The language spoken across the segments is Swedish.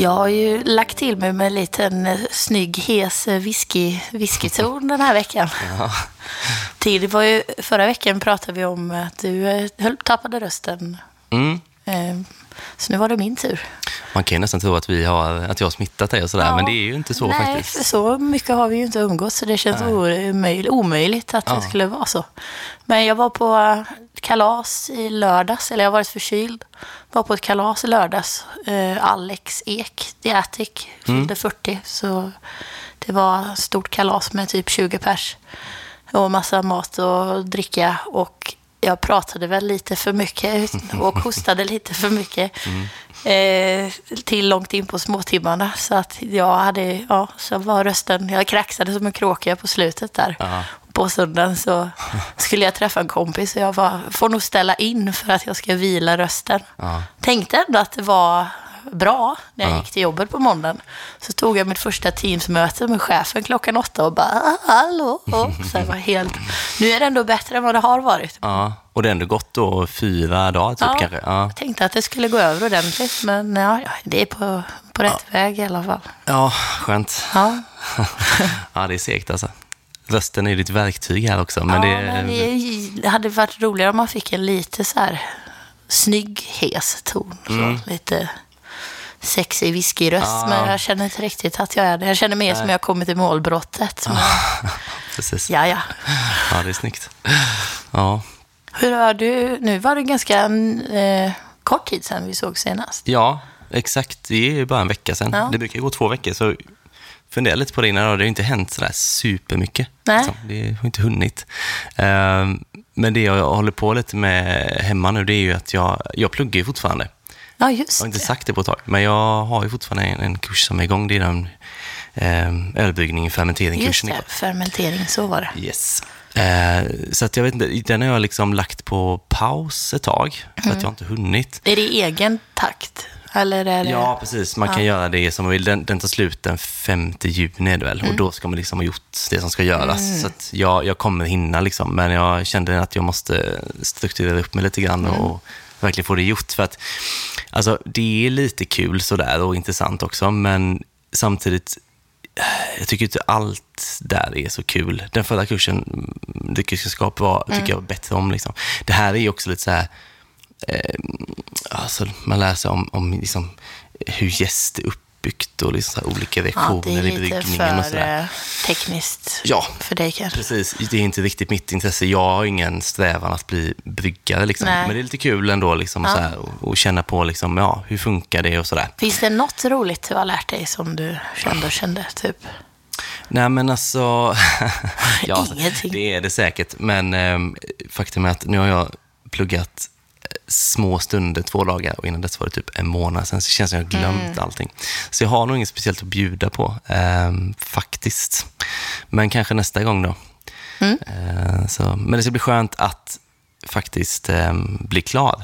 Jag har ju lagt till mig med en liten eh, snygg, hes eh, whisky, whiskyton den här veckan. Ja. Det var ju, förra veckan pratade vi om att du eh, tappade rösten. Mm. Eh, Så nu var det min tur. Man kan ju nästan tro att, vi har, att jag har smittat dig och sådär, Ja. men det är ju inte så Nej, faktiskt. för så mycket har vi ju inte umgåtts så det känns omöjligt, omöjligt att det Ja. skulle vara så. Men jag var på eh, kalas i lördags, eller jag har varit förkyld. Var på ett kalas i lördags. Eh, Alex Ek, The Attic, Mm. fyllde 40. Så det var stort kalas med typ 20 pers. Och massa mat och dricka. Och jag pratade väl lite för mycket och hostade lite för mycket. Eh, till långt in på småtimmarna. Så att jag hade, ja, så var rösten, jag kraxade som en kråka på slutet där. Ja. På söndagen så skulle jag träffa en kompis och jag var, får nog ställa in för att jag ska vila rösten. Ja. Tänkte ändå att det var bra när jag Ja. gick till jobbet på måndagen. Så tog jag mitt första teamsmöte med chefen klockan åtta och bara "Ah, hallå. Så jag var helt, nu är det ändå bättre än vad det har varit. Ja, och det är ändå gått då fyra dagar typ Ja. kanske. Ja. Jag tänkte att det skulle gå över ordentligt, men ja, ja, det är på, på rätt väg i alla fall. ja, skönt. Ja, ja, det är segt alltså. Rösten är ditt verktyg här också, men ja, det... men det, hade varit roligare om man fick en lite så här snygg, hes ton. Så, Lite sexig whiskyröst, Ja. men jag känner inte riktigt att jag är det. Jag känner mer som jag har kommit till målbrottet. Men, Precis. ja, ja. Ja, det är snyggt. Ja. Hur har du, nu var det ganska eh, kort tid sedan vi såg senast. ja, exakt. Det är bara en vecka sedan. Ja. Det brukar gå två veckor, så fundera lite på det innan. Det har inte hänt sådär supermycket. Nej. Liksom. Det har inte hunnit. Ehm, Men det jag håller på lite med hemma nu, det är ju att jag, jag pluggar ju fortfarande. Ja, Jag just har inte det. sagt det på ett tag, men jag har ju fortfarande en, en kurs som är igång. Det är den eh, ölbryggning, fermentering Just det, fermentering, så var det. Yes. Eh, så att jag vet inte, den har jag liksom lagt på paus ett tag, för Mm. att jag inte hunnit. Är det egen takt? Eller är det... Ja, precis. Man kan göra det som man vill. Den, den tar slut den 5 juni väl. Och då ska man liksom ha gjort det som ska göras. Så att jag, jag kommer hinna liksom. Men jag kände att jag måste strukturera upp mig lite grann och verkligen få det gjort. För att alltså, det är lite kul sådär och intressant också. Men samtidigt, eh, jag tycker inte allt där är så kul. Den förra kursen, mm, dryckeskunskap, var, tycker jag var bättre om. Liksom. Det här är också lite så här eh, alltså, man lär sig om, om liksom, hur jäst är uppbyggt och liksom så här olika Ja, reaktioner det är i lite och för sådär. eh, tekniskt Ja, för dig kanske. precis. Det är inte riktigt mitt intresse. Jag har ingen strävan att bli bryggare. Liksom. Men det är lite kul ändå liksom, Ja. och, och känna på liksom, ja, hur funkar det och sådär. Finns det något roligt du har lärt dig som du kände och kände? Typ? Nej men alltså, ja, Ingenting. det är det säkert. Men eh, faktum är att nu har jag pluggat eh, små stunder två dagar och innan dess var det typ en månad sen. Så det känns som jag har glömt Mm. allting. Så jag har nog inget speciellt att bjuda på, eh, faktiskt. Men kanske nästa gång då. Mm. Eh, så, men det ska bli skönt att faktiskt eh, bli klar.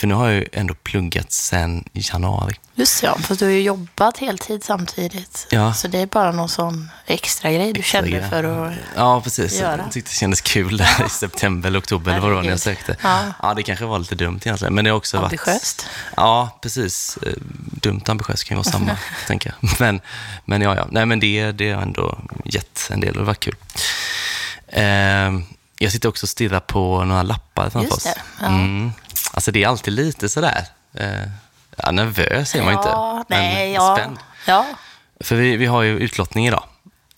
För nu har jag ju ändå pluggat sen i januari. Just ja, för du har ju jobbat heltid samtidigt. Ja. Så det är bara någon sån extra grej du kände grej. för att... Ja, precis. göra. Jag tyckte det kändes kul där i september eller oktober, eller vad det var när jag sökte. Ja. Ja. det kanske var lite dumt egentligen, men det har också Ambitiöst. varit... Ja, precis. Eh, Dumt och ambitiöst kan ju vara samma, tänker jag. Men, men ja, ja. Nej, men det, det har ändå gett en del och det var kul. Eh, jag sitter också och stirrar på några lappar framför oss. ja. Mm. Alltså det är alltid lite sådär... Eh, ja, nervös är man ju inte, Ja, nej, men ja. spänd. Ja, För vi, vi har ju utlottning idag.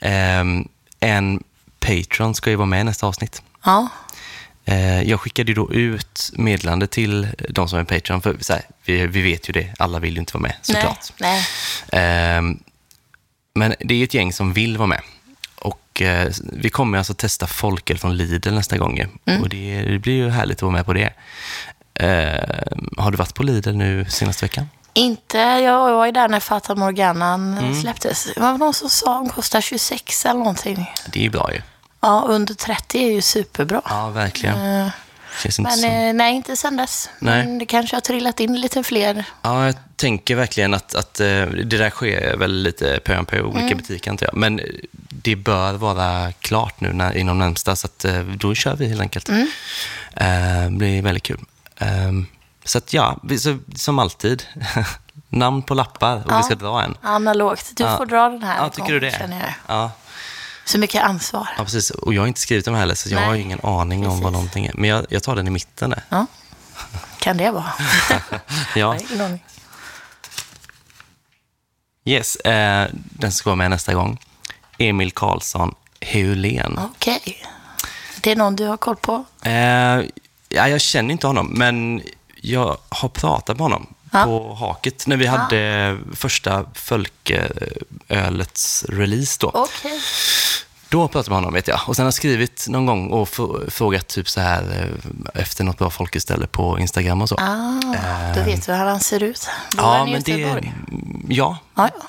Ehm, en Patreon ska ju vara med i nästa avsnitt. ja. Eh, jag skickade ju då ut meddelande till de som är Patreon, för så här, vi, vi vet ju det, alla vill ju inte vara med såklart. Nej, nej. Ehm, men det är ett gäng som vill vara med. Och eh, vi kommer alltså testa folköl från Lidl nästa gång. Mm. Och det, det blir ju härligt att vara med på det. Ehm, har du varit på Lidl nu senaste veckan? Inte, jag var ju där när Fata Morganan Mm. släpptes. Det var någon som sa att de kostar 26 eller någonting. Det är ju bra ju. Ja, under 30 är ju superbra. Ja, verkligen. Eh, Känns inte Men som... eh, nej, inte sen dess. Nej. Men det kanske har trillat in lite fler. Ja, jag tänker verkligen att, att eh, det där sker väl lite pö om i olika Mm. butiker, antar jag. Men eh, det bör vara klart nu när, inom närmsta, så att, eh, då kör vi helt enkelt. Mm. Eh, Det blir väldigt kul. Ehm, Så att ja, så, som alltid, namn på lappar och vi ska dra en. Analogt. Du Ja. får dra den här. Ja, tycker gång, du det? Känner jag. Ja, Så mycket ansvar. ja, precis. Och jag har inte skrivit dem heller, så jag Nej, har ingen aning om vad precis. någonting är. Men jag, jag tar den i mitten där. Ja. Kan det vara? Ja. Yes, eh, den ska vara med nästa gång. Emil Karlsson Heulén. Okej. Det är någon du har koll på? Eh, ja, jag känner inte honom, men jag har pratat med honom Ja. på Haket när vi hade första Folkölets release då. Okej. Då pratade jag med honom, vet jag. Och sen har jag skrivit någon gång och frågat typ så här eh, efter något bra folkeställe på Instagram och så. Ah, då vet du hur han ser ut. Bor ja, han i men det... Göteborg? Ja, Ja, ja.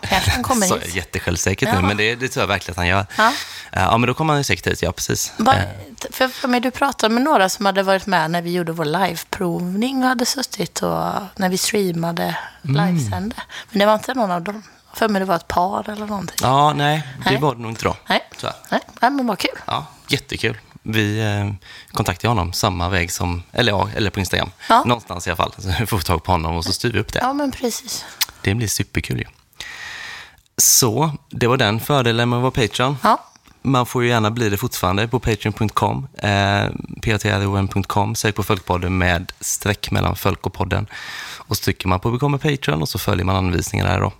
Kanske han kommer så hit. jättesjälvsäkert Ja. nu, men det, det tror jag verkligen att han gör. Ja. Eh, ja, men då kommer han säkert hit, ja precis. Va, Eh, för, för mig, du pratade med några som hade varit med när vi gjorde vår liveprovning och hade suttit och när vi streamade Mm. livesände. Men det var inte någon av dem. För mig det var ett par eller någonting. Ja, nej, det Nej. var det nog inte då. Nej. jag. Nej, Nej, men vad kul. Ja, jättekul. Vi eh, kontaktade honom samma väg som, eller ja, eller på Instagram. Ja. Någonstans i alla fall. Så vi får tag på honom och så styr vi upp det. Ja, men precis. Det blir superkul ju. Så, det var den fördelen med att vara Patreon. Ja, Man får ju gärna bli det fortfarande på patreon.com. Eh, patreon.com, sök på Folkpodden med streck mellan Folk och podden. Och så trycker man på Become Patreon och så följer man anvisningarna där då.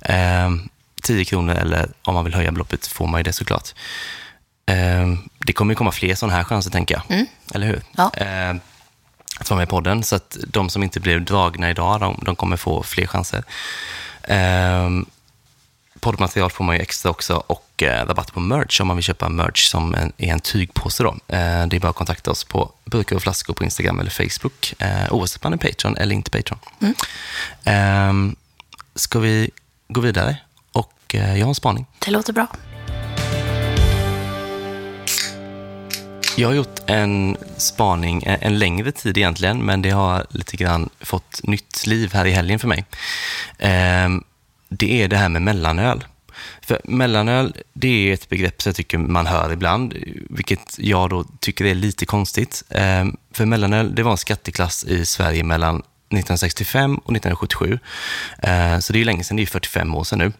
Eh, 10 kronor eller om man vill höja beloppet får man ju det såklart. Eh, det kommer ju komma fler sådana här chanser tänker jag. Eller hur? Ja. Eh, att vara med i podden. Så att de som inte blev dragna idag, de, de kommer få fler chanser. Eh, poddmaterial får man ju extra också och eh, rabatt på merch om man vill köpa merch som en, i en tygpåse. Då. Eh, det är bara att kontakta oss på burkar och flaskor på Instagram eller Facebook eh, oavsett om man är Patreon eller inte Patreon. Eh, ska vi gå vidare? Och eh, jag har en spaning. det låter bra. Jag har gjort en spaning en, en längre tid egentligen, men det har lite grann fått nytt liv här i helgen för mig. Det är det här med mellanöl. För mellanöl, det är ett begrepp som jag tycker man hör ibland, vilket jag då tycker är lite konstigt. Ehm, för mellanöl, det var en skatteklass i Sverige mellan 1965 och 1977. Ehm, så det är länge sedan, det är 45 år sedan nu.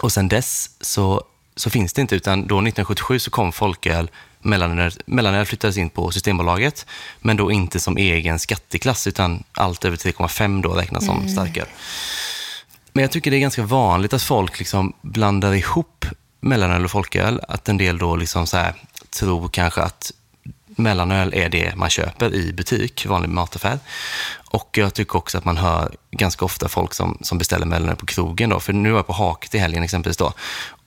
Och sen dess så, så finns det inte, utan då 1977 så kom folköl, mellanöl, mellanöl flyttades in på Systembolaget, men då inte som egen skatteklass, utan allt över 3,5 då räknas som starköl. Men jag tycker det är ganska vanligt att folk liksom blandar ihop mellanöl och folköl, att en del då liksom så här tror kanske att mellanöl är det man köper i butik, vanlig mataffär. Och jag tycker också att man hör ganska ofta folk som, som beställer mellanöl på krogen. Då. För nu var jag på Haket i helgen exempelvis. Då.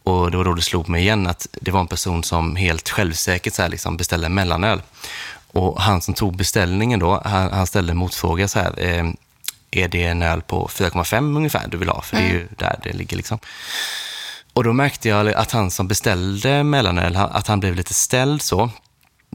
Och det var då det slog mig igen att det var en person som helt självsäkert så här liksom beställde mellanöl. Och han som tog beställningen då, han, han ställde en motfråga så här. Eh, är det en öl på 4,5 ungefär du vill ha? För det är ju där det ligger liksom. Och då märkte jag att han som beställde mellanöl, att han blev lite ställd så.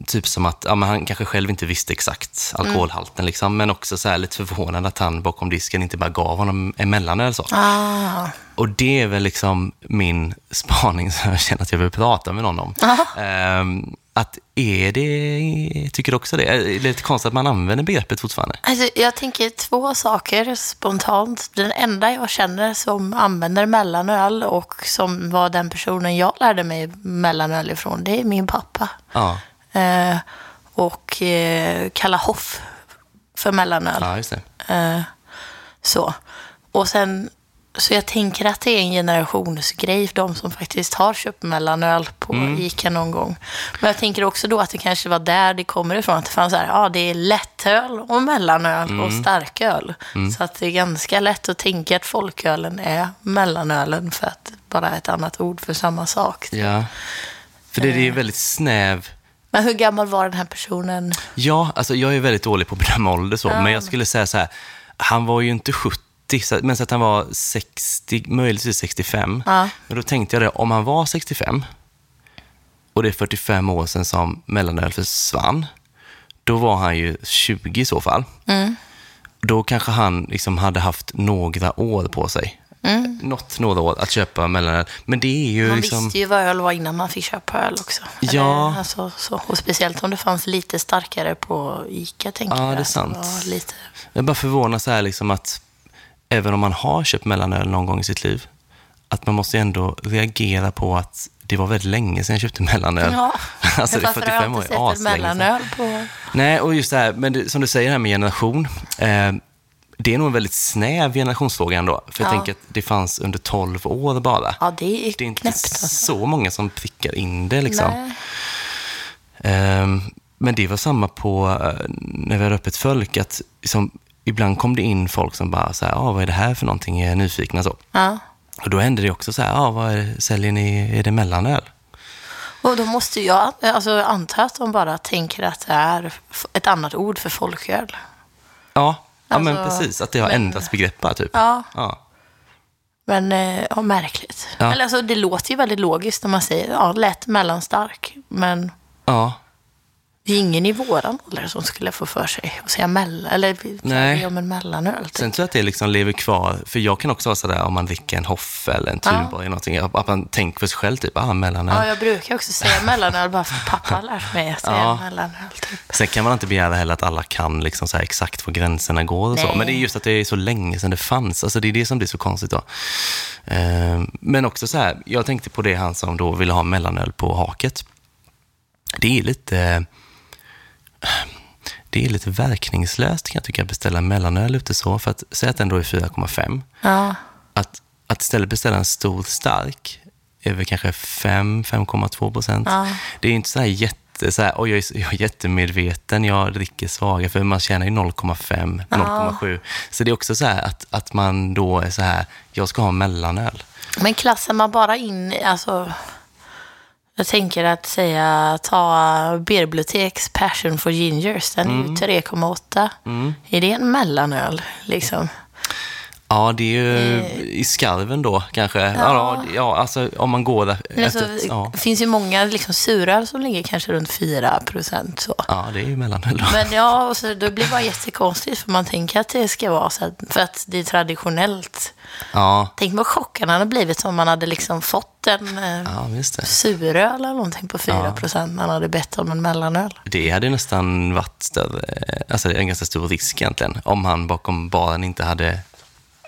Typ som att ja, han kanske själv inte visste exakt alkoholhalten, liksom, men också så lite förvånad att han bakom disken inte bara gav honom en mellanöl. Så. Ah, Och det är väl liksom min spaning som jag känner att jag vill prata med någon om. Ehm, att är det, tycker också det? Är det lite konstigt att man använder begreppet fortfarande? alltså, jag tänker två saker spontant. Den enda jag känner som använder mellanöl och som var den personen jag lärde mig mellanöl ifrån, det är min pappa. Ja, Eh, och eh, kalla hoff för mellanöl. ja just det. Eh, så. Och sen, så jag tänker att det är en generationsgrej för de som faktiskt har köpt mellanöl på Mm. Ica någon gång. Men jag tänker också då att det kanske var där det kommer ifrån. Att det fanns så här, ja det är lättöl och mellanöl och Mm. starköl. Så att det är ganska lätt att tänka att folkölen är mellanölen för att bara ett annat ord för samma sak. Ja. För det, är väldigt snäv... Men hur gammal var den här personen? Ja, alltså jag är väldigt dålig på att bedöma ålder så, men jag skulle säga så här, han var ju inte 70, så- men så att han var 60, möjligtvis 65. Ja. Men då tänkte jag det, om han var 65 och det är 45 år sedan som mellanöl försvann, då var han ju 20 i så fall. Då kanske han liksom hade haft några år på sig något några år att köpa mellanöl. Men det är ju Mm. Man liksom... visste ju vad öl var innan man fick köpa öl också. Ja. Eller, alltså, så. Och speciellt om det fanns lite starkare på Ica, tänker Ja, jag. det är sant. Lite... Jag bara förvånas här liksom att även om man har köpt mellanöl någon gång i sitt liv, att man måste ändå reagera på att det var väldigt länge sedan jag köpte mellanöl. Ja, alltså det är varför har jag 45 år, inte sett sedan. mellanöl på... Nej, och just det här, men det, som du säger här med generation. Eh, det är nog en väldigt snäv generationsfråga ändå. För jag Ja. tänker att det fanns under 12 år bara. Ja, det är, Det är inte knäppt alltså. så många som prickar in det liksom. Ehm, men det var samma på eh, när vi hade öppet folk, att liksom, ibland kom det in folk som bara så här, ah, vad är det här för någonting, är nyfikna så. Ja. Och då hände det också så här, ah, vad är, säljer ni, är det mellanöl? Och då måste jag alltså, anta att de bara tänker att det är ett annat ord för folköl. Ja, ja men Alltså, precis, att det har men- ändrats begrepp bara, typ. Ja, Ja. men eh, ja, märkligt. Ja. Eller, alltså, det låter ju väldigt logiskt när man säger ja, lätt mellanstark. Men ja. Det är ingen i våran ålder som skulle få för sig att säga mellan, eller Nej. Om en mellanöl. Typ. Sen tror jag att det liksom lever kvar, för jag kan också vara sådär om man dricker en Hoffe eller en Ja. Tuborg eller någonting, att man tänker för sig själv, typ, ah, mellanöl. Ja, jag brukar också säga mellanöl bara för pappa lärt mig att säga Ja. mellanöl. Typ. Sen kan man inte begära heller att alla kan liksom så exakt var gränserna går och så. Nej. Men det är just att det är så länge sedan det fanns. Alltså det är det som blir så konstigt då. Ehm, Men också så här, jag tänkte på det han som då ville ha mellanöl på haket. Det är lite... Det är lite verkningslöst kan jag tycka att beställa mellanöl ute så. För att säga att den då är 4,5. Ja. Att, att istället beställa en stor stark är väl kanske 5-5,2 procent. Ja. Det är inte så här jätte, så här, oj, jag, är, jag är jättemedveten, jag dricker svaga, för man tjänar ju 0,5, 0,7. Så det är också så här att, att man då är så här, jag ska ha mellanöl. Men klassar man bara in, alltså... Jag tänker att säga, ta Beerbiblioteks Passion for Gingers, den är ju 3,8. Är det en mellanöl, liksom? Ja, det är ju i skarven då kanske. Ja, ja, ja alltså om man går där. Alltså, efter- ja. Det finns ju många liksom, suröl som ligger kanske runt 4 procent. Så. ja, det är ju mellanöl. Men ja, och så, då blir det bara jättekonstigt för man tänker att det ska vara så här, för att det är traditionellt. Ja, Tänk vad chocken hade blivit om man hade liksom fått en eh, ja, det. suröl eller någonting på 4 procent när man hade bett om en mellanöl. Det hade nästan varit större, alltså det en ganska stor risk egentligen, om han bakom baren inte hade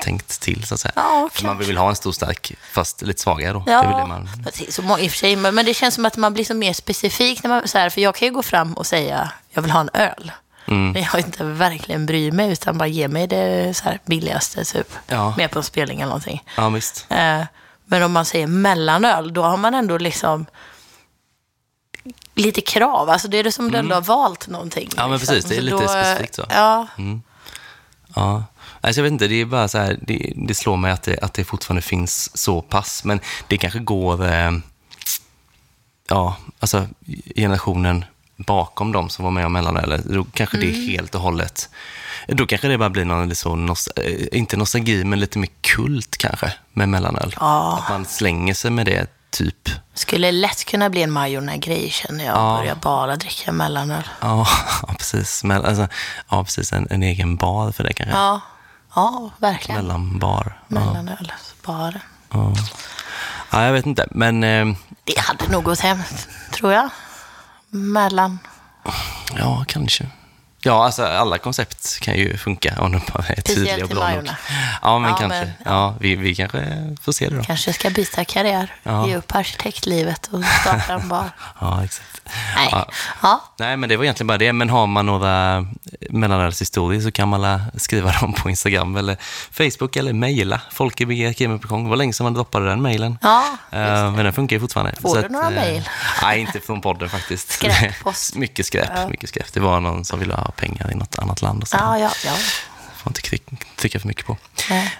tänkt till så att säga. Ja, man vill ha en stor stark, fast lite svagare då. Ja, Det det man... så i och för sig, men det känns som att man blir så mer specifik. När man, så här, för jag kan ju gå fram och säga, jag vill ha en öl. Mm. Men jag inte verkligen bryr mig, utan bara ge mig det så här, billigaste, typ. Ja. Med på en spelning eller någonting. Ja, visst. Eh, men om man säger mellanöl, då har man ändå liksom lite krav. Alltså det är det som du ändå har valt någonting. Mm. Ja, men liksom. precis. Det är lite då, specifikt så. Ja, Ja. Alltså jag vet inte, det är bara så här, det, det slår mig att det, att det fortfarande finns så pass, men det kanske går, eh, ja, alltså generationen bakom dem som var med om mellanölet, då kanske det Mm. är helt och hållet, då kanske det bara blir någon eh, inte nostalgi, men lite mer kult kanske med mellanöl. Ja. Att man slänger sig med det, typ. skulle lätt kunna bli en Majorna-grej känner jag. Ja. Börja bara dricka mellanöl. Ja, ja precis. Men, alltså, ja, precis. En, en egen bar för det kanske. Ja, ja verkligen. Mellanbar. Ja. Mellanöl, bara. Ja. ja, jag vet inte, men eh, Det hade nog gått hem, tror jag. Mellan. ja, kanske. Ja, alltså alla koncept kan ju funka om de bara är tydliga och bra nog. Ja, men Ja, kanske. men- ja. vi, vi kanske får se det då. Kanske ska byta karriär. Ja. Ge upp arkitektlivet och starta en bar. Ja, exakt. Nej. Ja. Ja. Nej, men det var egentligen bara det. Men har man några mellanölshistorier så kan man skriva dem på Instagram eller Facebook eller mejla folkebg.gmail.com. Det var länge sedan man droppade den mejlen. Ja, Eh, men den funkar ju fortfarande. Får Så du några eh, mejl? Nej, inte från podden faktiskt. Skräppost. mycket skräp, mycket skräp. Det var någon som ville ha pengar i något annat land. Och så. Ja, ja, ja. får inte trycka för mycket på.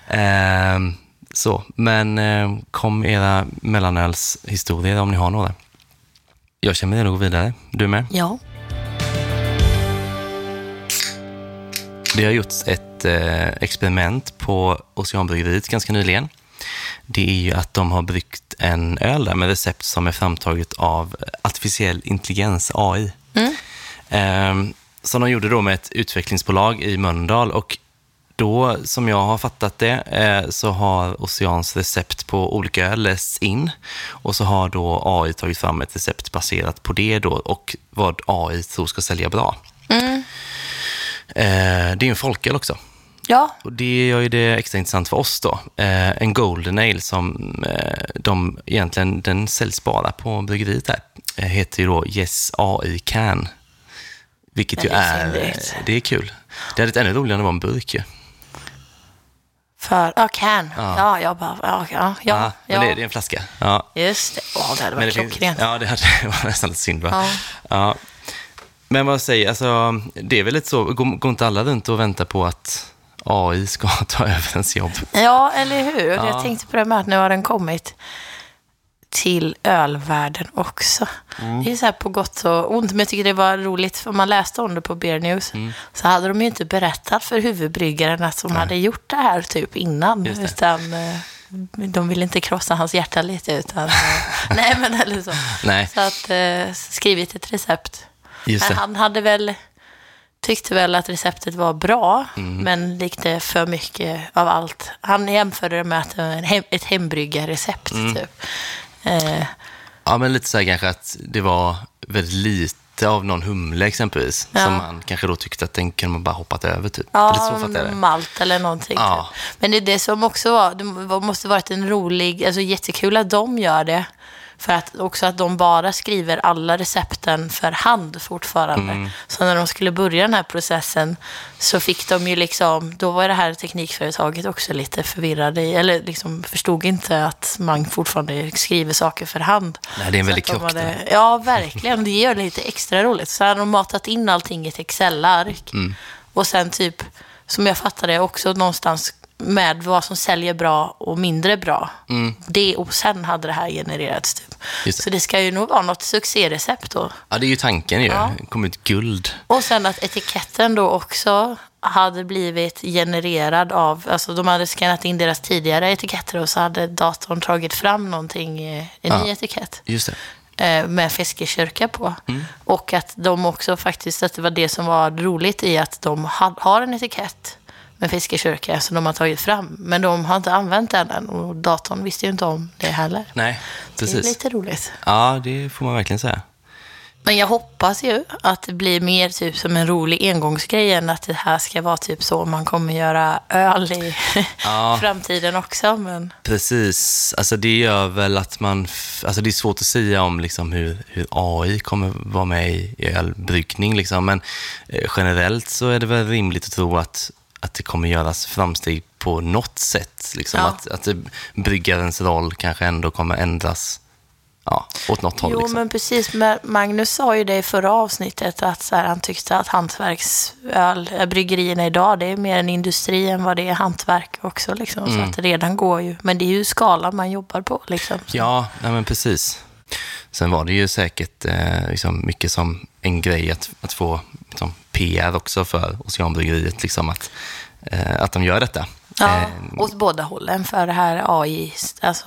Ehm, så, men eh, kom era mellanölshistorier om ni har några. Jag känner mig redo att gå vidare. Du med? Ja. Det har gjorts ett eh, experiment på Oceanbryggeriet ganska nyligen. Det är ju att de har bryggt en öl där med recept som är framtaget av artificiell intelligens, AI. Mm. Ehm, som de gjorde då med ett utvecklingsbolag i Mölndal och då, som jag har fattat det, eh, så har Oceans recept på olika öl lästs in och så har då AI tagit fram ett recept baserat på det då och vad AI tror ska sälja bra. Mm. Eh, det är en folköl också. Ja, Och det gör ju det extra intressant för oss då. Eh, en Golden Ale som de egentligen, den säljs bara på bryggeriet här, heter ju då Yes AI Can. Vilket ju är, det är kul. Det hade varit ännu roligare om det var en burk ju. för... Ja, can. Ja. Ja, jag bara... Ja, ja, ja. Ah, men det, det är en flaska. Ja. Just det. Åh, det hade varit klockrent. Ja, det hade det var nästan lite synd va? Ja. Ja. Men vad säger, alltså, det är väl lite så, går, går inte alla runt och väntar på att AI ska ta över ens jobb? Ja, eller hur? Ja. Jag tänkte på det med att nu har den kommit till ölvärlden också. Mm. Det är så här på gott och ont, men jag tycker det var roligt, för man läste om det på Beer News, Mm. så hade de ju inte berättat för huvudbryggaren att de hade gjort det här typ innan, utan eh, de ville inte krossa hans hjärta lite, utan... eh, nej, men eller så. Nej, Så att eh, skrivit ett recept. just Men han hade väl, tyckte väl att receptet var bra, Mm. men lite för mycket av allt. Han jämförde det med att ett hembryggarrecept, Mm. typ. Eh, Ja, men lite så här kanske att det var väldigt lite av någon humle exempelvis, Ja. som man kanske då tyckte att den kunde man bara hoppat över typ. lite så ja, det. malt eller någonting. Ja. Typ. Men det är det som också var, det måste varit en rolig, alltså jättekul att de gör det. För att också att de bara skriver alla recepten för hand fortfarande. Mm. Så när de skulle börja den här processen så fick de ju liksom, då var det här teknikföretaget också lite förvirrade i, eller liksom förstod inte att man fortfarande skriver saker för hand. Nej, det är en väldig krock hade-. Ja, verkligen. Det gör det lite extra roligt. Så hade de matat in allting i ett Excel-ark. Mm. Och sen typ, som jag fattade också någonstans med vad som säljer bra och mindre bra. Det, och sen hade det här genererats. Typ. Mm. Det. Så det ska ju nog vara något succérecept då. Ja, det är ju tanken ju. Ja. Det kommer ut guld. Och sen att etiketten då också hade blivit genererad av, alltså de hade skannat in deras tidigare etiketter och så hade datorn tagit fram någonting, eh, en Ja. ny etikett. Just det. eh, med fiskekyrka på. Mm. Och att de också faktiskt, att det var det som var roligt i att de ha, har en etikett med fiskekyrka som de har tagit fram. Men de har inte använt den än och datorn visste ju inte om det heller. Nej, Det är precis. lite roligt. Ja, det får man verkligen säga. Men jag hoppas ju att det blir mer typ som en rolig engångsgrej än att det här ska vara typ så man kommer göra öl i Ja. framtiden också. Men Precis. Alltså det gör väl att man... Alltså det är svårt att säga om liksom hur, hur AI kommer vara med i, i ölbryggning. Liksom. Men eh, generellt så är det väl rimligt att tro att, att det kommer göras framsteg på något sätt. Liksom. Ja. Att, att bryggarens roll kanske ändå kommer ändras ja, åt något håll. Jo, Liksom. men precis. Men Magnus sa ju det i förra avsnittet att så här, han tyckte att hantverksöl, äh, bryggerierna idag, det är mer en industri än vad det är hantverk också. Liksom. Så Mm. att det redan går ju. Men det är ju skalan man jobbar på. Liksom. Så. Ja, nej men precis. Sen var det ju säkert eh, liksom mycket som en grej att, att få liksom, PR också för Oceanbryggeriet, liksom att, eh, att de gör detta. Ja, Eh, åt båda hållen för det här AI, alltså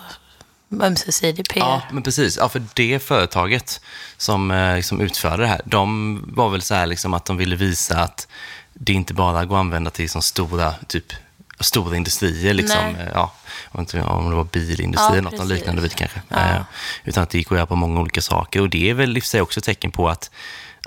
ömsesidig PR. Ja, men precis. Ja, för det företaget som liksom utförde det här, de var väl så här liksom att de ville visa att det inte bara går att använda till som stora, typ, stora industrier. Liksom. Nej. Ja, om det var bilindustri Ja, eller något liknande bit kanske. Ja. Utan att det gick att göra på många olika saker. Och det är väl i sig också ett tecken på att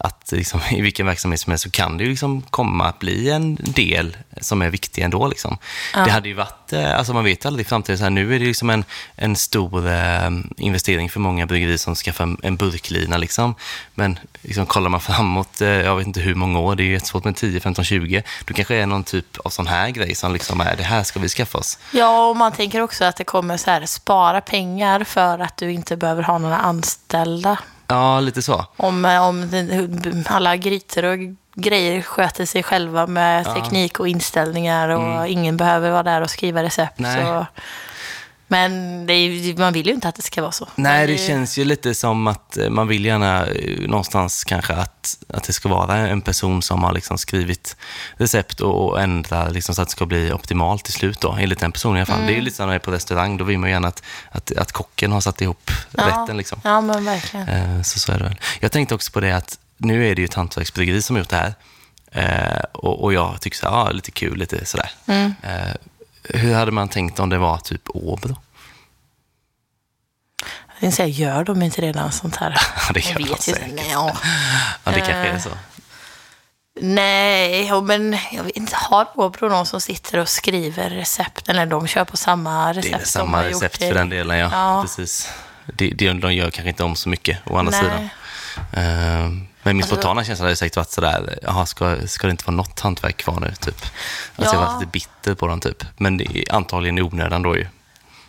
att liksom, i vilken verksamhet som helst så kan det ju liksom komma att bli en del som är viktig ändå. Liksom. Det hade ju varit, eh, alltså man vet aldrig i framtiden, så här, nu är det liksom en, en stor eh, investering för många bryggerier som skaffar en, en burklina. Liksom. Men liksom, kollar man framåt, eh, jag vet inte hur många år, det är ju jättesvårt med 10, 15, 20, då kanske det är någon typ av sån här grej som liksom är, det här ska vi skaffa oss. Ja, och man tänker också att det kommer så här, spara pengar för att du inte behöver ha några anställda. Ja, lite så. Om, om det- alla grytor och grejer sköter sig själva med teknik och inställningar och ingen behöver vara där och skriva recept. Mm. Nej. Så. Men är, man vill ju inte att det ska vara så. Nej, det känns ju lite som att eh, man vill gärna eh, någonstans kanske att, att det ska vara en person som har liksom skrivit recept och, och ändra liksom så att det ska bli optimalt till slut då, enligt den personen i alla fall. Det är ju Mm. lite som när man är på restaurang, då vill man gärna att, att, att kocken har satt ihop Ja. rätten liksom. Ja, men verkligen. Eh, Så så är det väl. Jag tänkte också på det att nu är det ju ett hantverksbryggeri som har gjort det här. Eh, och, och jag tycker så här, ja, lite kul, lite sådär. Mm. Eh, hur hade man tänkt om det var typ då? Jag tänkte säga, gör de inte redan sånt här? Det gör de säkert. Ja. Ja, det kanske är Eh, så. Nej, men jag vet inte. Har Åbro någon som sitter och skriver recept? Eller de kör på samma recept Det är de samma recept för den delen, ja. Ja. Precis. Det, de gör kanske inte om så mycket, å andra Nej. sidan. Eh, men min Alltså- spontana känsla hade säkert varit sådär, jaha, ska, ska det inte vara något hantverk kvar nu, typ? Alltså jag Ja. var lite bitter på dem, typ. Men det antagligen i onödan då ju.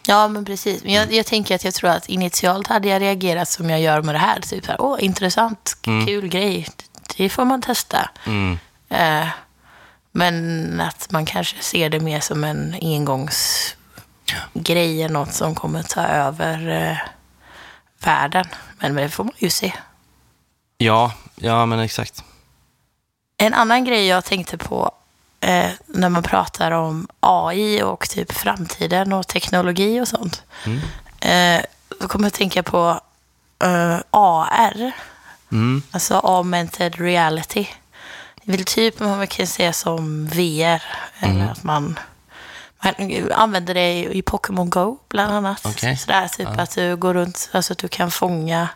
Ja, men precis. Men jag, jag tänker att jag tror att initialt hade jag reagerat som jag gör med det här. Typ här, åh, intressant, kul grej. Det får man testa. Mm. Eh, men att man kanske ser det mer som en engångsgrej, eller något som kommer ta över eh, världen. Men det får man ju se. Ja, ja men exakt. En annan grej jag tänkte på eh, när man pratar om AI och typ framtiden och teknologi och sånt. Mm. Eh, då kommer jag att tänka på eh, AR, Mm. alltså augmented reality. Det är väl typ vad man kan säga som VR, Mm. eller att man, man använder det i, Pokémon Go bland annat. Okej. Sådär, typ att du går runt, alltså att du kan fånga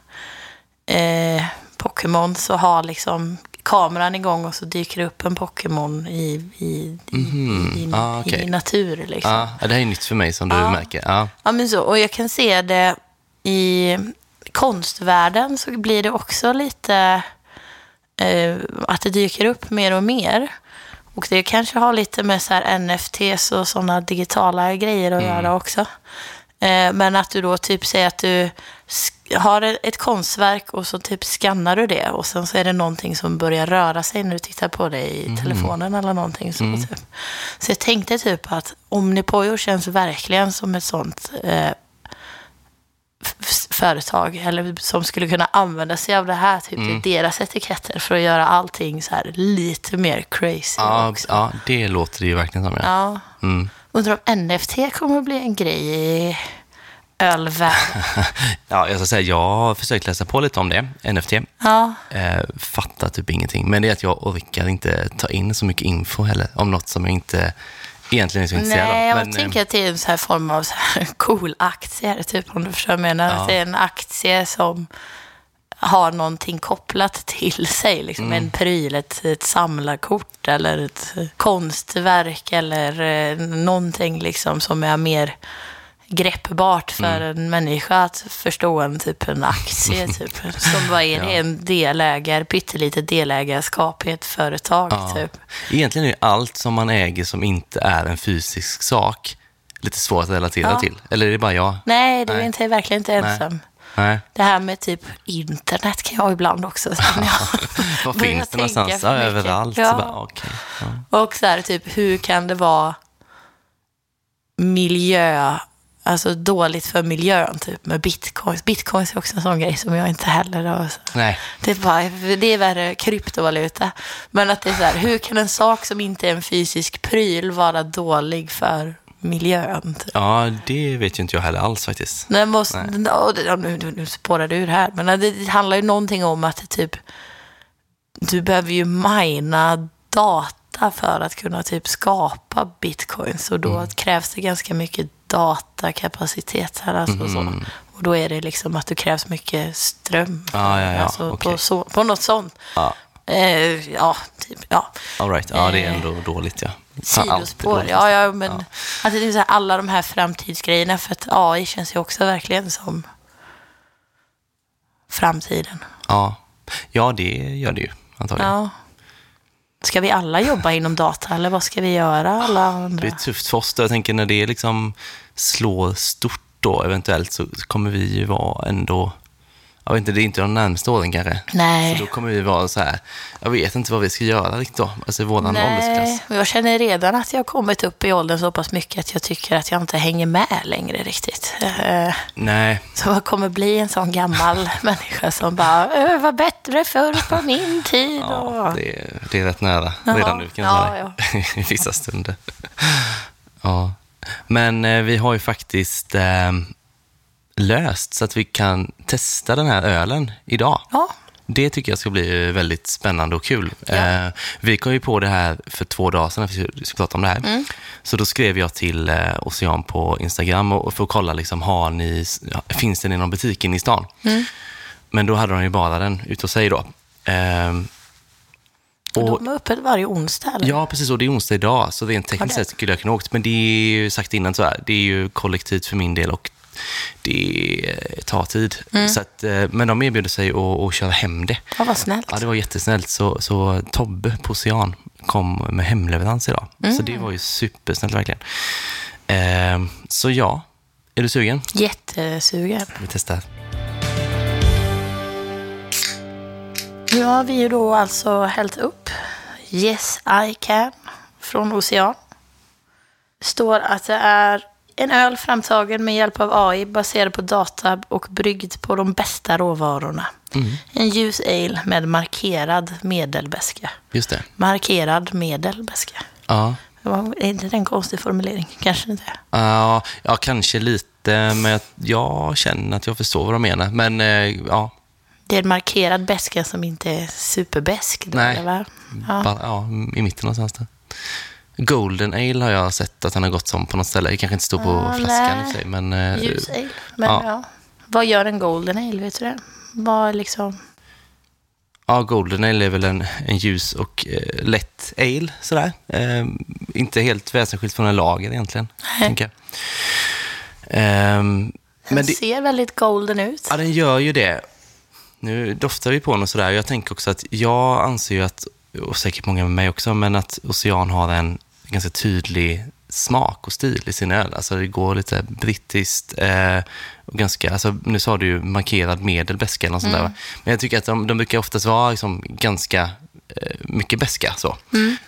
eh, Pokémon så har liksom kameran igång och så dyker det upp en Pokémon i, i, i, i, Ah, okej. i natur. Liksom. Ja, det här är nytt för mig som du Ja. märker. Ja. Ja, men så. Och jag kan se det i konstvärlden så blir det också lite eh, att det dyker upp mer och mer. Och det kanske har lite med så här NFTs och sådana digitala grejer att göra också. Eh, men att du då typ säger att du har ett- konstverk och så typ skannar du det och sen så är det någonting som börjar röra sig när du tittar på det i telefonen eller någonting. Så, typ. så jag tänkte typ att Omnipojo känns verkligen som ett sånt eh, företag eller som skulle kunna använda sig av det här, typ Mm. deras etiketter för att göra allting så här lite mer crazy Ja, också. ja, det låter det ju verkligen som. Ja. Ja. Mm. Undrar om NFT kommer att bli en grej i ölvärlden. ja, jag ska säga, jag har försökt läsa på lite om det, NFT. Ja, Eh, fattar typ ingenting. Men det är att jag orkar inte ta in så mycket info heller om något som jag inte egentligen är så intresserad nej, av. jag Men, tänker att det är en så här form av så här cool aktie, typ om du förstår vad jag menar. Ja. Att det är en aktie som har någonting kopplat till sig, liksom Mm. en pryl, ett, ett samlarkort eller ett konstverk eller eh, någonting liksom som är mer greppbart för Mm. en människa att förstå en typ en aktie. Typ. Som vad är det? Ja. En delägare, pyttelitet delägarskap i ett företag. Ja. Typ. Egentligen är allt som man äger som inte är en fysisk sak lite svårt att relatera Ja. till. Eller är det bara jag? Nej, du är inte, verkligen inte ensam. Nej. Det här med typ internet kan jag ibland också Börjar finns det någonstans? Ja, överallt. Ja. Så bara, okej. ja. Och så här, typ, hur kan det vara miljö, alltså dåligt för miljön, typ med bitcoins. Bitcoins är också en sån grej som jag inte heller har. Nej. Det är, bara, det är värre kryptovaluta. Men att det är så här, hur kan en sak som inte är en fysisk pryl vara dålig för miljön? Typ? Ja, det vet ju inte jag heller alls faktiskt. Nej, måste, Nej. ja, nu, nu, nu spårar du ur här, men det, det handlar ju någonting om att typ, du behöver ju mina data för att kunna typ skapa bitcoins och då Mm. krävs det ganska mycket datakapacitet här. Alltså, så. Och då är det liksom att det krävs mycket ström. Ja, ja, ja, Alltså, okej. på, så, på något sånt. Ja, Eh, ja, typ, ja. all right. Ja, det är Eh, ändå dåligt, ja. Sidospår. Ja, ja, men att det är så här, alla de här framtidsgrejerna, för att AI känns ju också verkligen som framtiden. Ja. ja, det gör det ju antagligen. Ja. Ska vi alla jobba inom data eller vad ska vi göra alla Det andra? blir tufft för oss då. Jag tänker när det liksom slår stort då eventuellt så kommer vi ju vara ändå, jag vet inte, det är inte de närmaste åren kanske. Nej. Så då kommer vi vara så här, jag vet inte vad vi ska göra riktigt då, alltså i våran Nej, åldersklass. jag känner redan att jag har kommit upp i åldern så pass mycket att jag tycker att jag inte hänger med längre riktigt. Eh, Nej, Så jag kommer bli en sån gammal människa som bara, "Äh, var bättre förr på min tid. ja, det, är, det är rätt nära Jaha, redan nu kan jag ja, säga. I vissa stunder. Ja. Men eh, vi har ju faktiskt eh, löst så att vi kan testa den här ölen idag. Ja, Det tycker jag ska bli väldigt spännande och kul. Ja. Eh, vi kom ju på det här för två dagar sedan, när vi skulle prata om det här. Mm. Så då skrev jag till eh, Ocean på Instagram och, för att kolla, liksom, har ni, finns den i någon butik inne i stan? Mm. Men då hade de ju bara den ute hos sig då. Ehm, och, De är öppet varje onsdag, eller? Ja, precis. Och det är onsdag idag, så rent tekniskt sett skulle jag kunna åkt. Men det är ju sagt innan så här, det är ju kollektivt för min del och det eh, tar tid. Mm. Så att, eh, men de erbjuder sig att, att köra hem det. Ja, vad snällt. Ja, det var jättesnällt. Så, så Tobbe på Ocean kom med hemleverans idag. Så Mm. det var ju supersnällt verkligen. Ehm, så ja, är du sugen? Jättesugen. Vi testar. Nu har vi ju då alltså hällt upp Yes I Can från Ocean. Står att det är en öl framtagen med hjälp av AI baserad på data och bryggd på de bästa råvarorna. En ljus ale med markerad medelbeska. Just det. Markerad medelbeska. Ja. Är inte det en konstig formulering? Kanske inte. Ja, ja, kanske lite, men jag, jag känner att jag förstår vad de menar. Men eh, ja, Det är en markerad beska som inte är superbesk. Nej. eller? Ja. Bara, ja, i mitten någonstans där. Golden Ale har jag sett att han har gått som på något ställe. Det kanske inte står på Ja, flaskan i nej. för sig, men... eh, Ljus ale. Men ja. ja. Vad gör en golden ale? Vet du det? Vad liksom... Ja, Golden Ale är väl en, en ljus och eh, lätt ale, sådär. Eh, inte helt väsensskilt från en lager egentligen, Nej. tänker jag. Ehm, Den men det, ser väldigt golden ut. ja, den gör ju det. Nu doftar vi på den och sådär. Jag tänker också att jag anser ju att, och säkert många med mig också, men att Ocean har en ganska tydlig smak och stil i sin öl. Alltså det går lite brittiskt eh, och ganska, alltså nu sa du ju markerad medelbeska eller något sånt där. Men jag tycker att de, de brukar oftast vara liksom ganska eh, mycket beska så.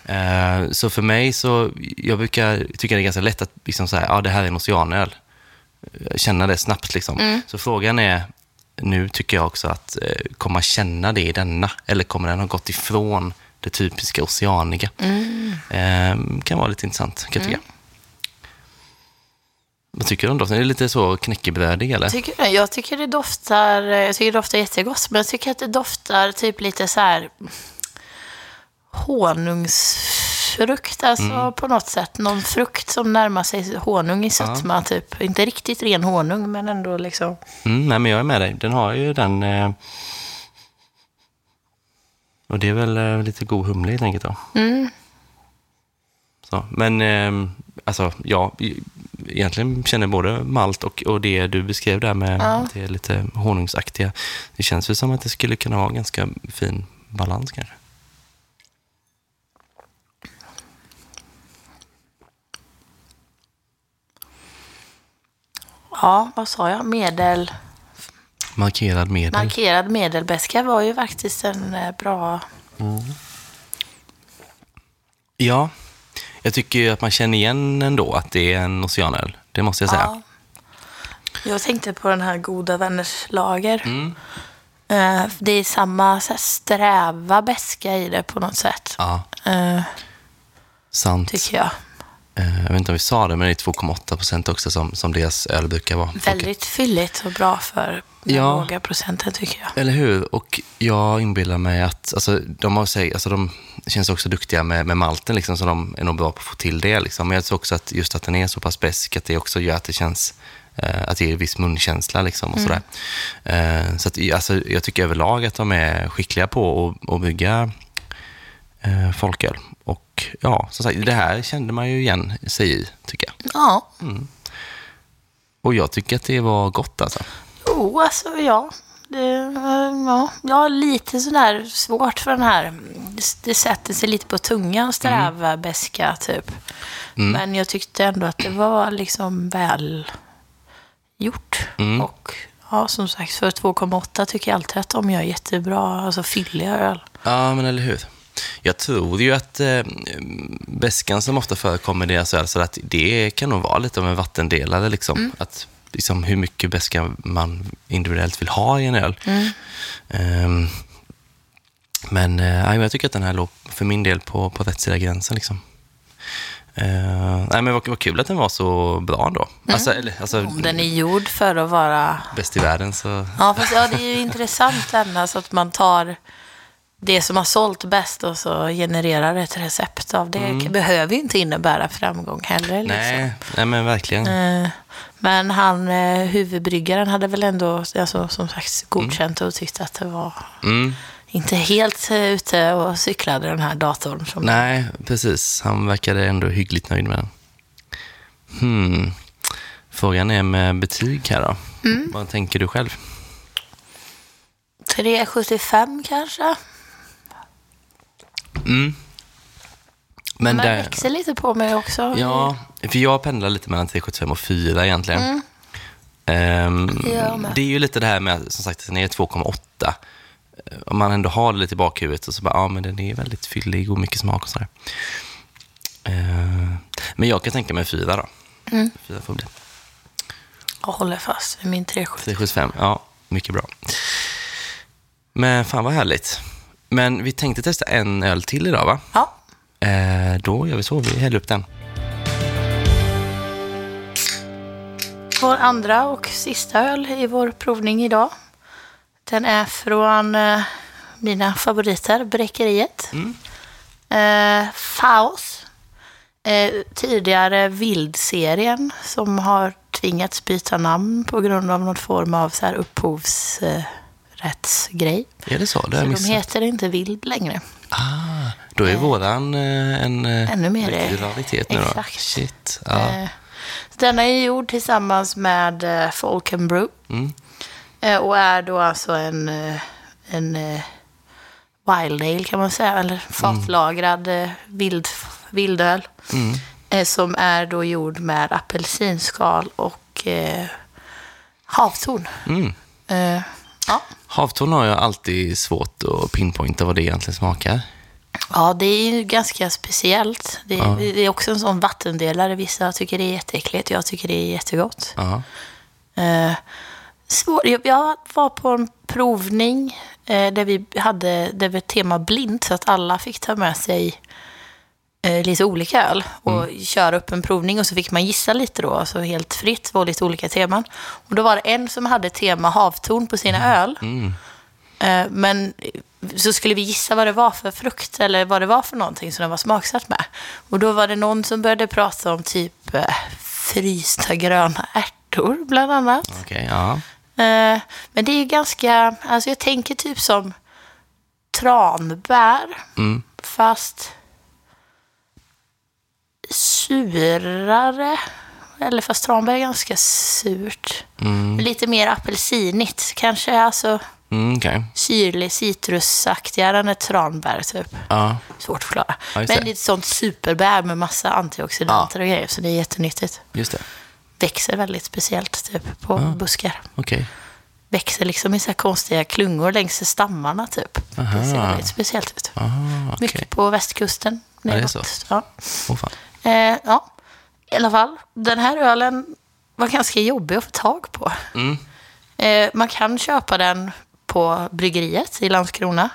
Eh, så för mig så, jag brukar tycka det är ganska lätt att liksom säga, ja det här är en oceanöl. Känna det snabbt liksom. Så frågan är, nu tycker jag också att eh, kommer man känna det i denna? Eller kommer den ha gått ifrån det typiska oceaniga? Eh, kan vara lite intressant, kan jag tycka. Vad tycker du om doften? Är det lite så knäckebrödig eller? Tycker du? Jag tycker det doftar, jag tycker det doftar jättegott, men jag tycker att det doftar typ lite så här honungsfrukt, alltså Mm. på något sätt. Någon frukt som närmar sig honung i sötma, typ. Inte riktigt ren honung, men ändå liksom. Mm, nej, men jag är med dig. Den har ju den... Eh... Och det är väl eh, lite god humle helt enkelt då. Mm. Så, men eh, alltså, ja, egentligen känner både malt och, och det du beskrev där med Ja. det lite honungsaktiga. Det känns ju som att det skulle kunna vara ganska fin balans kanske. Ja, vad sa jag? Medel... Markerad medel. Markerad medelbeska var ju faktiskt en eh, bra... ja, jag tycker ju att man känner igen ändå att det är en oceanöl. Det måste jag säga. Ja. Jag tänkte på den här Goda vänners lager. Mm. Eh, Det är samma så här, sträva beska i det på något sätt. Ja, eh, sant. Tycker jag. Eh, Jag vet inte om vi sa det, men det är 2,8 procent också som, som deras öl brukar vara. Väldigt fylligt och bra för den Ja. låga procenten tycker jag. Eller hur? Och jag inbillar mig att alltså, de, har, alltså, de känns också duktiga med, med malten, liksom, så de är nog bra på att få till det. Liksom. Men jag tror också att just att den är så pass besk, att det också gör att det känns eh, att det ger viss munkänsla. Liksom, och sådär. Eh, så att, alltså, jag tycker överlag att de är skickliga på att, att bygga eh, folköl. Och ja, som sagt, det här kände man ju igen sig i, tycker jag. Ja, Och jag tycker att det var gott alltså. jo alltså ja. Det, eh, ja. Jag har lite sådär svårt för den här, det, sätter sig lite på tungan, sträva beska typ. Men jag tyckte ändå att det var liksom väl gjort. Och ja, som sagt, för 2,8 tycker jag alltid att de gör jättebra, alltså fylliga öl. Ja, men eller hur. Jag tror ju att eh, beskan som ofta förekommer i deras öl, så att det kan nog vara lite av en vattendelare. Liksom. Att, liksom, hur mycket beska man individuellt vill ha i en öl. Ehm, men eh, ja, jag tycker att den här låg för min del på, på rätt sida gränsen. Liksom. Eh, nej, men vad, vad kul att den var så bra ändå. Alltså, eller, alltså, Om den är gjord för att vara... bäst i världen så... Ja, fast ja, det är ju intressant ändå, alltså att man tar det som har sålt bäst och så genererar ett recept av det. Det behöver ju inte innebära framgång heller. Liksom. Nej, nej, men verkligen. Eh, Men han, eh, huvudbryggaren, hade väl ändå alltså, som sagt godkänt och tyckte att det var Mm. inte helt eh, ute och cyklade den här datorn. Som Nej, precis. Han verkade ändå hyggligt nöjd med den. Hmm. Frågan är med betyg här då. Mm. Vad tänker du själv? 3,75 kanske. Mm. Men Men det växer lite på mig också. ja, för jag pendlar lite mellan 3,75 och 4 egentligen. Mm. Med. det är ju lite det här med, som sagt, den är 2,8. Eh, Om man ändå har det lite i bakhuvudet och så bara, ja men den är väldigt fyllig och mycket smak och sådär. Ehm, men jag kan tänka mig 4 då. Mm. 4 får bli. Jag håller fast vid min 3,75. 375, ja, mycket bra. Men fan vad härligt. Men vi tänkte testa en öl till idag va? Ja, Eh, då gör vi så, vi häller upp den. vår andra och sista öl i vår provning idag. Den är från eh, mina favoriter, Bräckeriet. Eh, Faos. Eh, tidigare Vildserien som har tvingats byta namn på grund av någon form av så här upphovsrättsgrej. Är det så? Det Så de heter inte Vild längre. Ah, då är våran eh, en eh, Ännu mer, eh, raritet nu då. exakt. Shit. Ja. Eh, Denna är gjord tillsammans med eh, Falcon Brew. Mm. Eh, och är då alltså en, eh, en eh, wild ale kan man säga, eller fatlagrad eh, vild, vildöl. Mm. Eh, som är då gjord med apelsinskal och eh, havtorn. Mm. Eh, ja. Havtorn har jag alltid svårt att pinpointa vad det egentligen smakar. ja, det är ju ganska speciellt. Det, det är också en sån vattendelare. Vissa tycker det är jätteäckligt, jag tycker det är jättegott. Ja. Eh, svår. Jag, var på en provning eh, där vi hade det var tema blind så att alla fick ta med sig lite olika öl och köra upp en provning och så fick man gissa lite då, alltså helt fritt, var lite olika teman. Och då var det en som hade tema havtorn på sina öl. Mm. Eh, men så skulle vi gissa vad det var för frukt eller vad det var för någonting som den var smaksatt med. Och då var det någon som började prata om typ eh, frysta gröna ärtor bland annat. Okej, ja. Eh, men det är ju ganska, alltså jag tänker typ som tranbär, Mm. fast surare. Eller fast tranbär är ganska surt. Mm. Lite mer apelsinigt. Kanske alltså Mm, okej. syrlig, citrusaktigare än ett tranbär typ. Ja. Svårt att förklara. Ja, Men det. är ett sånt superbär med massa antioxidanter och grejer. Så det är jättenyttigt. Just det. Växer väldigt speciellt typ på buskar. Okej. växer liksom i så konstiga klungor längs stammarna typ. Det ser Aha. väldigt speciellt ut. Ah, okej. Mycket på västkusten. det är neråt. så. Ja. Åh fan. Eh, ja, i alla fall. Den här ölen var ganska jobbig att få tag på. Mm. Eh, man kan köpa den på bryggeriet i Landskrona.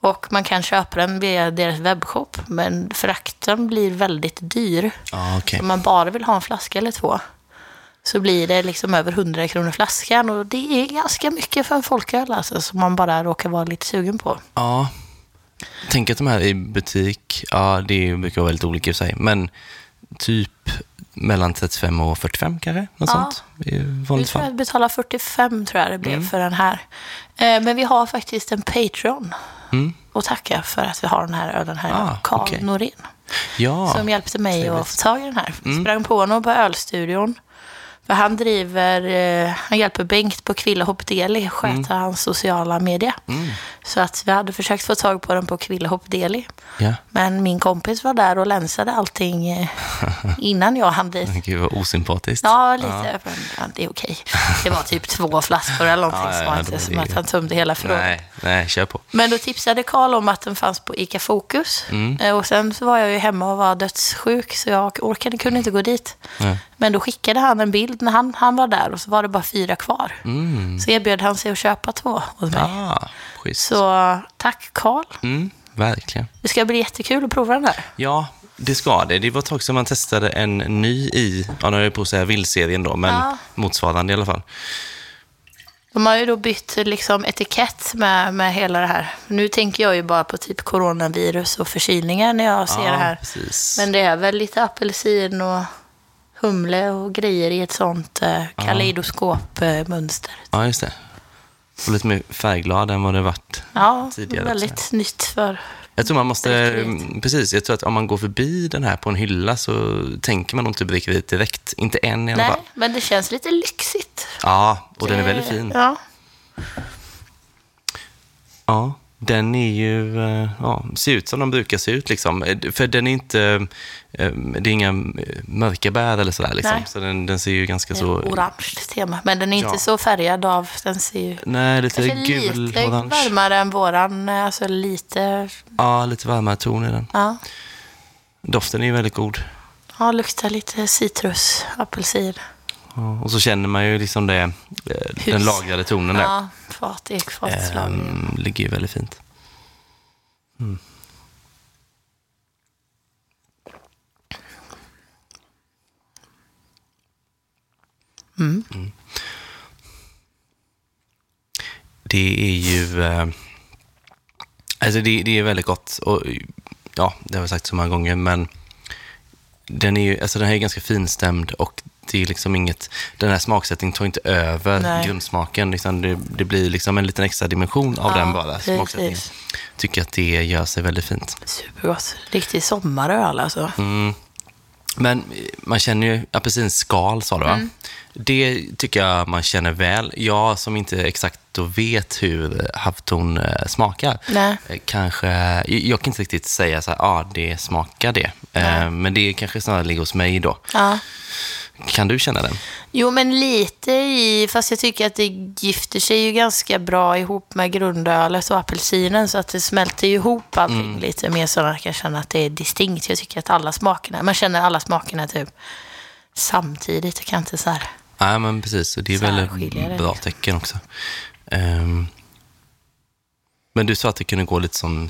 Och man kan köpa den via deras webbshop. Men frakten blir väldigt dyr. Ja, okej. Om man bara vill ha en flaska eller två så blir det liksom över 100 kronor flaskan. Och det är ganska mycket för en folköl alltså, som man bara råkar vara lite sugen på. Ja. Tänk att de här i butik, ja det brukar vara väldigt olika i sig, men typ mellan 35 och 45 kanske? Något Ja. sånt? I Vi vanligt tror fall. jag betalar 45 tror jag det blev Mm. för den här. Eh, men vi har faktiskt en Patreon. Mm. Och tacka för att vi har den här ölen här. Ah, Karl okej. Norén. Ja, Som hjälpte mig trevligt. Mm. att få tag i den här. Sprang på honom på ölstudion. För han driver, eh, han hjälper Bengt på Kvillehopp Deli, sköta Mm. hans sociala media. Så att vi hade försökt få tag på den på Kvillehopp Deli. ja. Men min kompis var där och länsade allting eh, innan jag hann dit. Gud vad osympatiskt. Ja, lite. Men, ja, det är okej. Det var typ två flaskor eller någonting. Ja, ja, som var inte som att han tömde hela förrådet. Nej, kör på. Men då tipsade Karl om att den fanns på ICA Fokus. Mm. Eh, Och sen så var jag ju hemma och var dödssjuk så jag orkade, kunde inte gå dit. Nej. Men då skickade han en bild när han, han var där och så var det bara fyra kvar. Mm. Så erbjöd han sig att köpa två hos mig. Ah, schysst. Så tack Karl. Mm, verkligen. Det ska bli jättekul att prova den här. Ja, det ska det. Det var ett tag sedan man testade en ny i, ja nu är jag på att säga vildserien då, men Ja. motsvarande i alla fall. De har ju då bytt liksom etikett med, med hela det här. Nu tänker jag ju bara på typ coronavirus och förkylningar när jag ser det här. precis. Men det är väl lite apelsin och humle och grejer i ett sånt eh, kaleidoskopmönster. Ja, just det. Och lite mer färgglad än vad det varit. Ja, Tidigare väldigt nytt för... Jag tror man måste, precis, jag tror att om man går förbi den här på en hylla så tänker man nog inte drickeriet direkt. Inte än i alla Nej, fall. men det känns lite lyxigt. Ja, och den är Det- väldigt fin. Ja. Ja, den är ju, eh, ja, ser ut som de brukar se ut liksom. Eh, För den är inte, eh, det är inga mörka bär eller sådär liksom. Nej. Så den, den ser ju ganska så... orange tema. Men den är inte Ja. så färgad av... Den ser ju Nej, lite gul, lite orange. varmare än våran. Alltså lite... Ja, lite varmare ton i den. Ja, Doften är ju väldigt god. ja luktar lite citrus, apelsin. Och så känner man ju liksom det, eh, den Hus. lagrade tonen där. Ja, fat, ekfatslagring. Ehm, ligger ju väldigt fint. Mm. Mm. Det är ju... Eh, alltså det, det är väldigt gott. Och, ja, det har jag sagt så många gånger, men den, är ju, alltså den här är ganska finstämd och det är liksom inget... Den här smaksättningen tar inte över Nej. grundsmaken. Utan det, det blir liksom en liten extra dimension av Ja, den bara, precis. smaksättningen. Tycker att det gör sig väldigt fint. Supergott. Riktig sommaröl alltså. Mm. Men man känner ju apelsinskal, sa du va? Mm. Det tycker jag man känner väl. Jag som inte exakt då vet hur havtorn eh, smakar, Nej. eh, kanske... Jag kan inte riktigt säga så här, ja, ah, det smakar det. Eh, men det kanske snarare ligger hos mig då. Ja. Kan du känna den? Jo, men lite i, fast jag tycker att det gifter sig ju ganska bra ihop med grundölet och apelsinen så att det smälter ihop allting lite mer så man kan känna att det är distinkt. Jag tycker att alla smakerna, man känner alla smakerna typ samtidigt. Jag kan inte så här. Nej, men precis. Och det är väl ett bra tecken också. Ehm, men du sa att det kunde gå lite som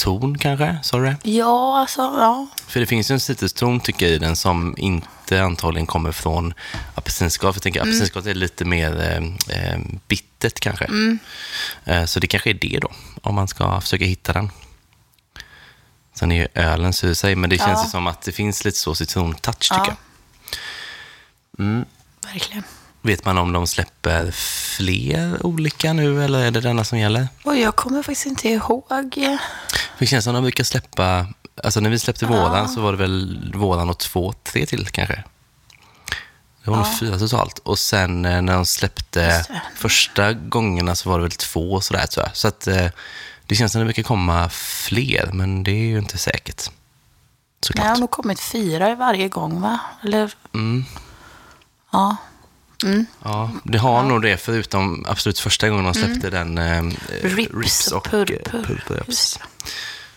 citruston kanske? Sa du det? Ja, alltså, ja. För det finns ju en citruston tycker jag i den som inte antagligen kommer från apelsinskal. För jag tänker apelsinskal är lite mer eh, eh, bittert kanske. Eh, så det kanske är det då, om man ska försöka hitta den. Sen är ju ölen sur sig, men det Ja. känns ju som att det finns lite så citrontouch tycker Ja. jag. Mm. Verkligen. Vet man om de släpper fler olika nu eller är det denna som gäller? Och jag kommer faktiskt inte ihåg. Det känns som att de brukar släppa, alltså när vi släppte våran så var det väl våran och två, tre till kanske. Det var nog fyra totalt. Och sen eh, när de släppte första gångerna så var det väl två sådär tror jag. Så att eh, det känns som att det brukar komma fler, men det är ju inte säkert. Nej, det Såklart. har nog kommit fyra varje gång, va? Eller? Mm. Ja. Mm. Ja, det har nog det, förutom absolut första gången de släppte den eh, Rips och eh, purpur. ja,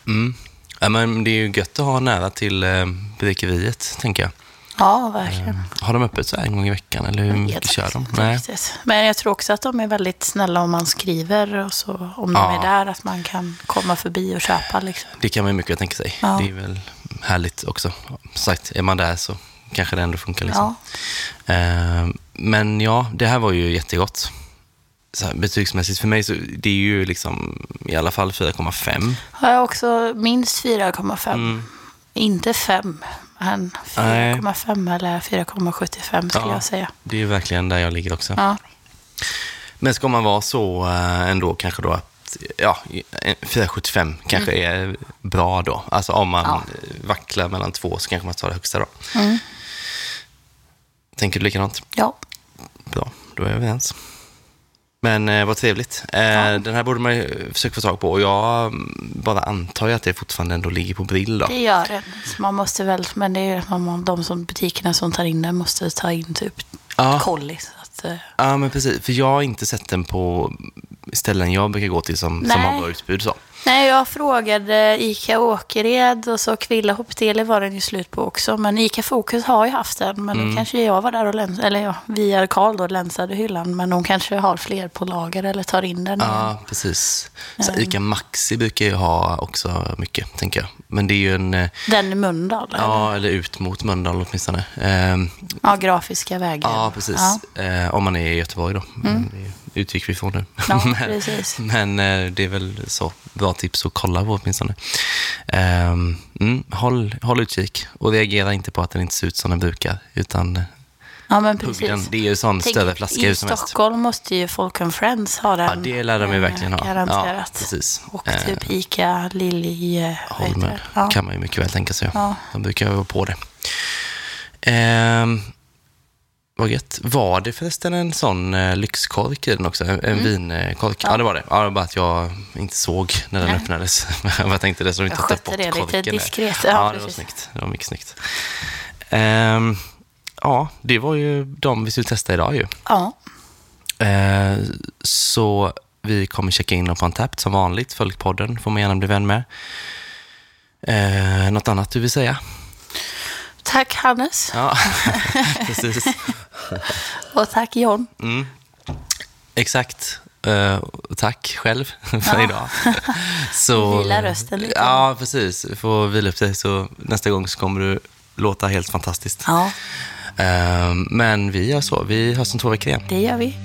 Mm. Ja, men det är ju gött att ha nära till eh, bryggeriet, tänker jag. Ja, verkligen. Har de öppet så här en gång i veckan, eller hur mycket kör de? Nej. Men jag tror också att de är väldigt snälla om man skriver och så. Om de Ja. är där, att man kan komma förbi och köpa. Liksom. Det kan man ju mycket tänka sig. Ja. Det är väl härligt också. Som sagt, är man där så kanske det ändå funkar. Liksom. Eh, men ja, det här var ju jättegott. Så här, betygsmässigt för mig så det är ju liksom i alla fall 4,5. Har jag också minst 4,5. Mm. Inte 5, men 4,5 eller 4,75 skulle Ja. jag säga. Det är verkligen där jag ligger också. Ja. Men ska man vara så eh, ändå kanske då att ja, en 4,75 kanske är bra då. Alltså om man Mm. Ja. vacklar mellan två så kanske man tar det högsta då. Mm. Tänker du likadant? ja. Bra, då är vi överens. Men eh, vad trevligt. Eh, Den här borde man ju försöka få tag på och jag bara antar ju att det fortfarande ändå ligger på Brill då. Det gör det. Så man måste väl, men det är ju att man, de som butikerna som tar in den måste ta in typ Ja. kolli. Att, eh, Ja, men precis. För jag har inte sett den på ställen jag brukar gå till som, som har bra utbud. Så. Nej, jag frågade ICA Åkered och så Kvilla Hoppdele var den ju slut på också. Men ICA Fokus har ju haft den. Men Mm. då kanske jag var där och länsade, eller ja, via Karl då länsade hyllan. Men de kanske har fler på lager eller tar in den. Ja, precis. Så Ica Maxi brukar ju ha också mycket, tänker jag. Men det är ju en... eh, Den i Mölndal? Ja, eller ut mot Mölndal åtminstone. Ehm, ja, grafiska vägar. Ja, precis. Ja. Mm. Eh, om man är i Göteborg då. Det utgick vi från nu. Ja, men men eh, det är väl så bra tips att kolla på åtminstone. Um, mm, håll, håll utkik och reagera inte på att den inte ser ut som den brukar. Utan eh, Ja, men precis. den. Det är ju en sån Tänk, större flaska I som helst. Stockholm måste ju Folk and Friends ha den. Ja, det lär de ju eh, verkligen ha. Garanterat. Ja, precis. Och typ Ica Lilly... Holmen? Ja. kan man ju mycket väl tänka sig. Ja. De brukar ju vara på det. Ehm, vad gött. Var det förresten en sån eh, lyxkork i den också? En, en vinkork? Ja. det var det. Ja, det bara att jag inte såg när den Nej. öppnades. Jag tänkte det så de inte skötte bort det lite korken. diskret. Ja, Ja, det var snyggt. Det var mycket snyggt. Ehm, ja, det var ju de vi skulle testa idag ju. Ja. Eh, så vi kommer checka in dem på Antapt som vanligt. Följ podden, får man gärna bli vän med. Eh, något annat du vill säga? Tack Hannes. Ja, precis. Och tack John. Mm. Exakt. Och tack själv för Ja. idag. Så, Vila rösten lite. Ja, precis. Du får vila upp dig så nästa gång så kommer du låta helt fantastiskt. Ja, Eh, men vi gör så. Vi hörs om två veckor igen. det gör vi.